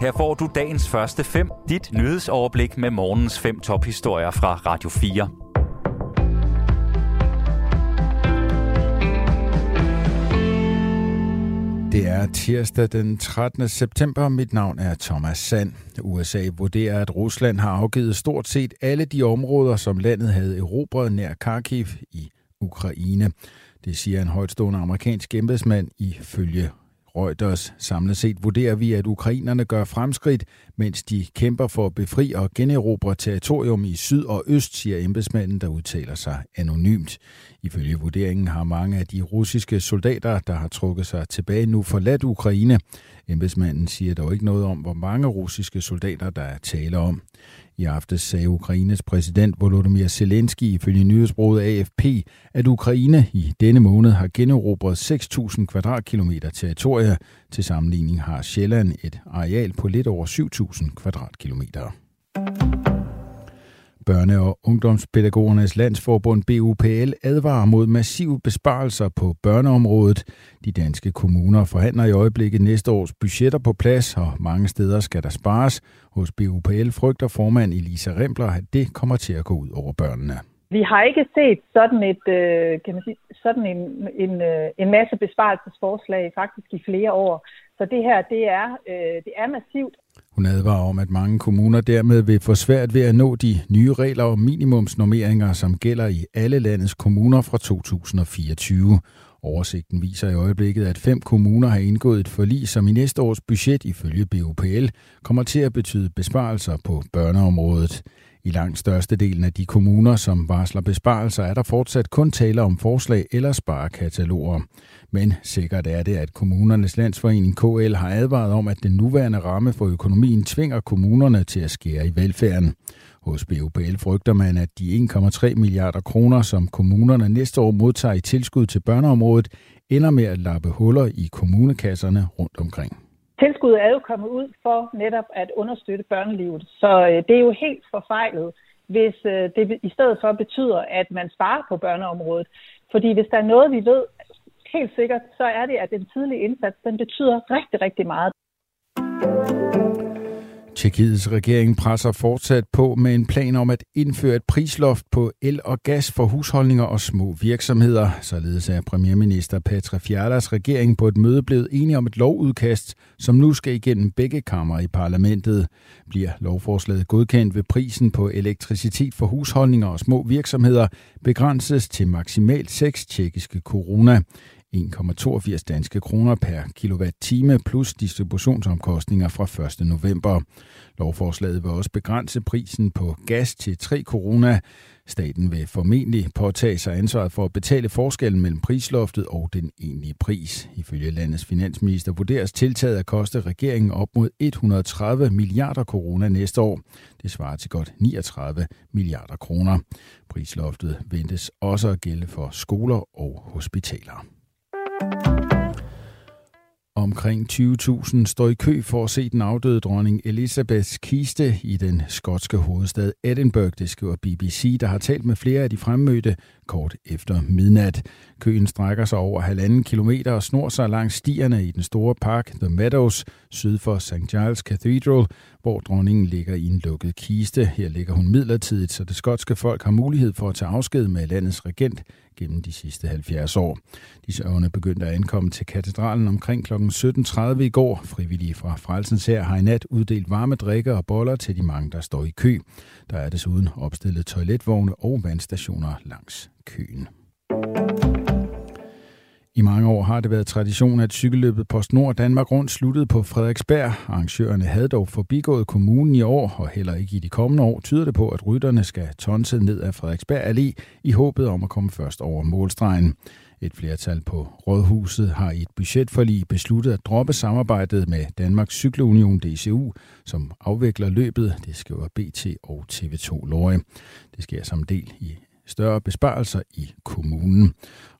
Her får du dagens første fem, dit nyhedsoverblik med morgens fem tophistorier fra Radio 4. Det er tirsdag den 13. september. Mit navn er Thomas Sand. USA vurderer, at Rusland har afgivet stort set alle de områder, som landet havde erobret nær Kharkiv i Ukraine. Det siger en højtstående amerikansk embedsmand ifølge Reuters. Samlet set vurderer vi, at ukrainerne gør fremskridt, mens de kæmper for at befri og generobre territorium i syd og øst, siger embedsmanden, der udtaler sig anonymt. Ifølge vurderingen har mange af de russiske soldater, der har trukket sig tilbage, nu forladt Ukraine. Embedsmanden siger dog ikke noget om, hvor mange russiske soldater, der er tale om. I aftes sagde Ukraines præsident Volodymyr Zelensky ifølge nyhedsbruget AFP, at Ukraine i denne måned har generobret 6.000 kvadratkilometer territorie. Til sammenligning har Sjælland et areal på lidt over 7.000 kvadratkilometer. Børne- og Ungdomspædagogernes Landsforbund BUPL advarer mod massive besparelser på børneområdet. De danske kommuner forhandler i øjeblikket næste års budgetter på plads, og mange steder skal der spares. Hos BUPL frygter formand Elisa Rembler, at det kommer til at gå ud over børnene. Vi har ikke set sådan, et, øh, kan man sige, sådan en, en, øh, en masse besparelsesforslag faktisk i flere år. Så det her, det er, øh, det er massivt. Hun advarer om, at mange kommuner dermed vil få svært ved at nå de nye regler om minimumsnormeringer, som gælder i alle landets kommuner fra 2024. Oversigten viser i øjeblikket, at fem kommuner har indgået et forlig, som i næste års budget ifølge BUPL kommer til at betyde besparelser på børneområdet. I langt størstedelen af de kommuner, som varsler besparelser, er der fortsat kun tale om forslag eller sparekataloger. Men sikkert er det, at kommunernes landsforening KL har advaret om, at den nuværende ramme for økonomien tvinger kommunerne til at skære i velfærden. Hos BUPL frygter man, at de 1,3 milliarder kroner, som kommunerne næste år modtager i tilskud til børneområdet, ender med at lappe huller i kommunekasserne rundt omkring. Tilskuddet er jo kommet ud for netop at understøtte børnelivet, så øh, det er jo helt forfejlet, hvis øh, det i stedet for betyder, at man sparer på børneområdet. Fordi hvis der er noget, vi ved helt sikkert, så er det, at den tidlige indsats, den betyder rigtig, rigtig meget. Tjekkiets regering presser fortsat på med en plan om at indføre et prisloft på el og gas for husholdninger og små virksomheder. Således er premierminister Petra Fjallas regering på et møde blevet enige om et lovudkast, som nu skal igennem begge kammer i parlamentet. Bliver lovforslaget godkendt ved prisen på elektricitet for husholdninger og små virksomheder begrænses til maksimalt 6 tjekkiske corona. 1,82 danske kroner per kilowatt-time plus distributionsomkostninger fra 1. november. Lovforslaget vil også begrænse prisen på gas til 3 corona. Staten vil formentlig påtage sig ansvaret for at betale forskellen mellem prisloftet og den egentlige pris. Ifølge landets finansminister vurderes tiltaget at koste regeringen op mod 130 milliarder corona næste år. Det svarer til godt 39 milliarder kroner. Prisloftet ventes også at gælde for skoler og hospitaler. Thank you. Omkring 20.000 står i kø for at se den afdøde dronning Elisabeths kiste i den skotske hovedstad Edinburgh, det skriver BBC, der har talt med flere af de fremmødte kort efter midnat. Køen strækker sig over halvanden kilometer og snor sig langs stierne i den store park The Meadows syd for St. Giles Cathedral, hvor dronningen ligger i en lukket kiste. Her ligger hun midlertidigt, så det skotske folk har mulighed for at tage afsked med landets regent gennem de sidste 70 år. De sørgende begyndte at ankomme til katedralen omkring klokken 17.30 i går. Frivillige fra Frelsens her har i nat uddelt varme drikker og boller til de mange, der står i kø. Der er desuden opstillet toiletvogne og vandstationer langs køen. I mange år har det været tradition, at cykelløbet PostNord Danmark Rundt sluttede på Frederiksberg. Arrangørerne havde dog forbigået kommunen i år, og heller ikke i de kommende år tyder det på, at rytterne skal tonse ned af Frederiksberg Allé i håbet om at komme først over målstregen. Et flertal på Rådhuset har i et budgetforlig besluttet at droppe samarbejdet med Danmarks Cykleunion DCU, som afvikler løbet, det skriver BT og TV2 Løje. Det sker som del i større besparelser i kommunen.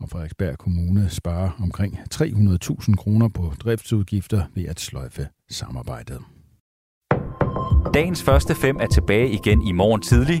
Og Frederiksberg Kommune sparer omkring 300.000 kroner på driftsudgifter ved at sløjfe samarbejdet. Dagens første fem er tilbage igen i morgen tidlig.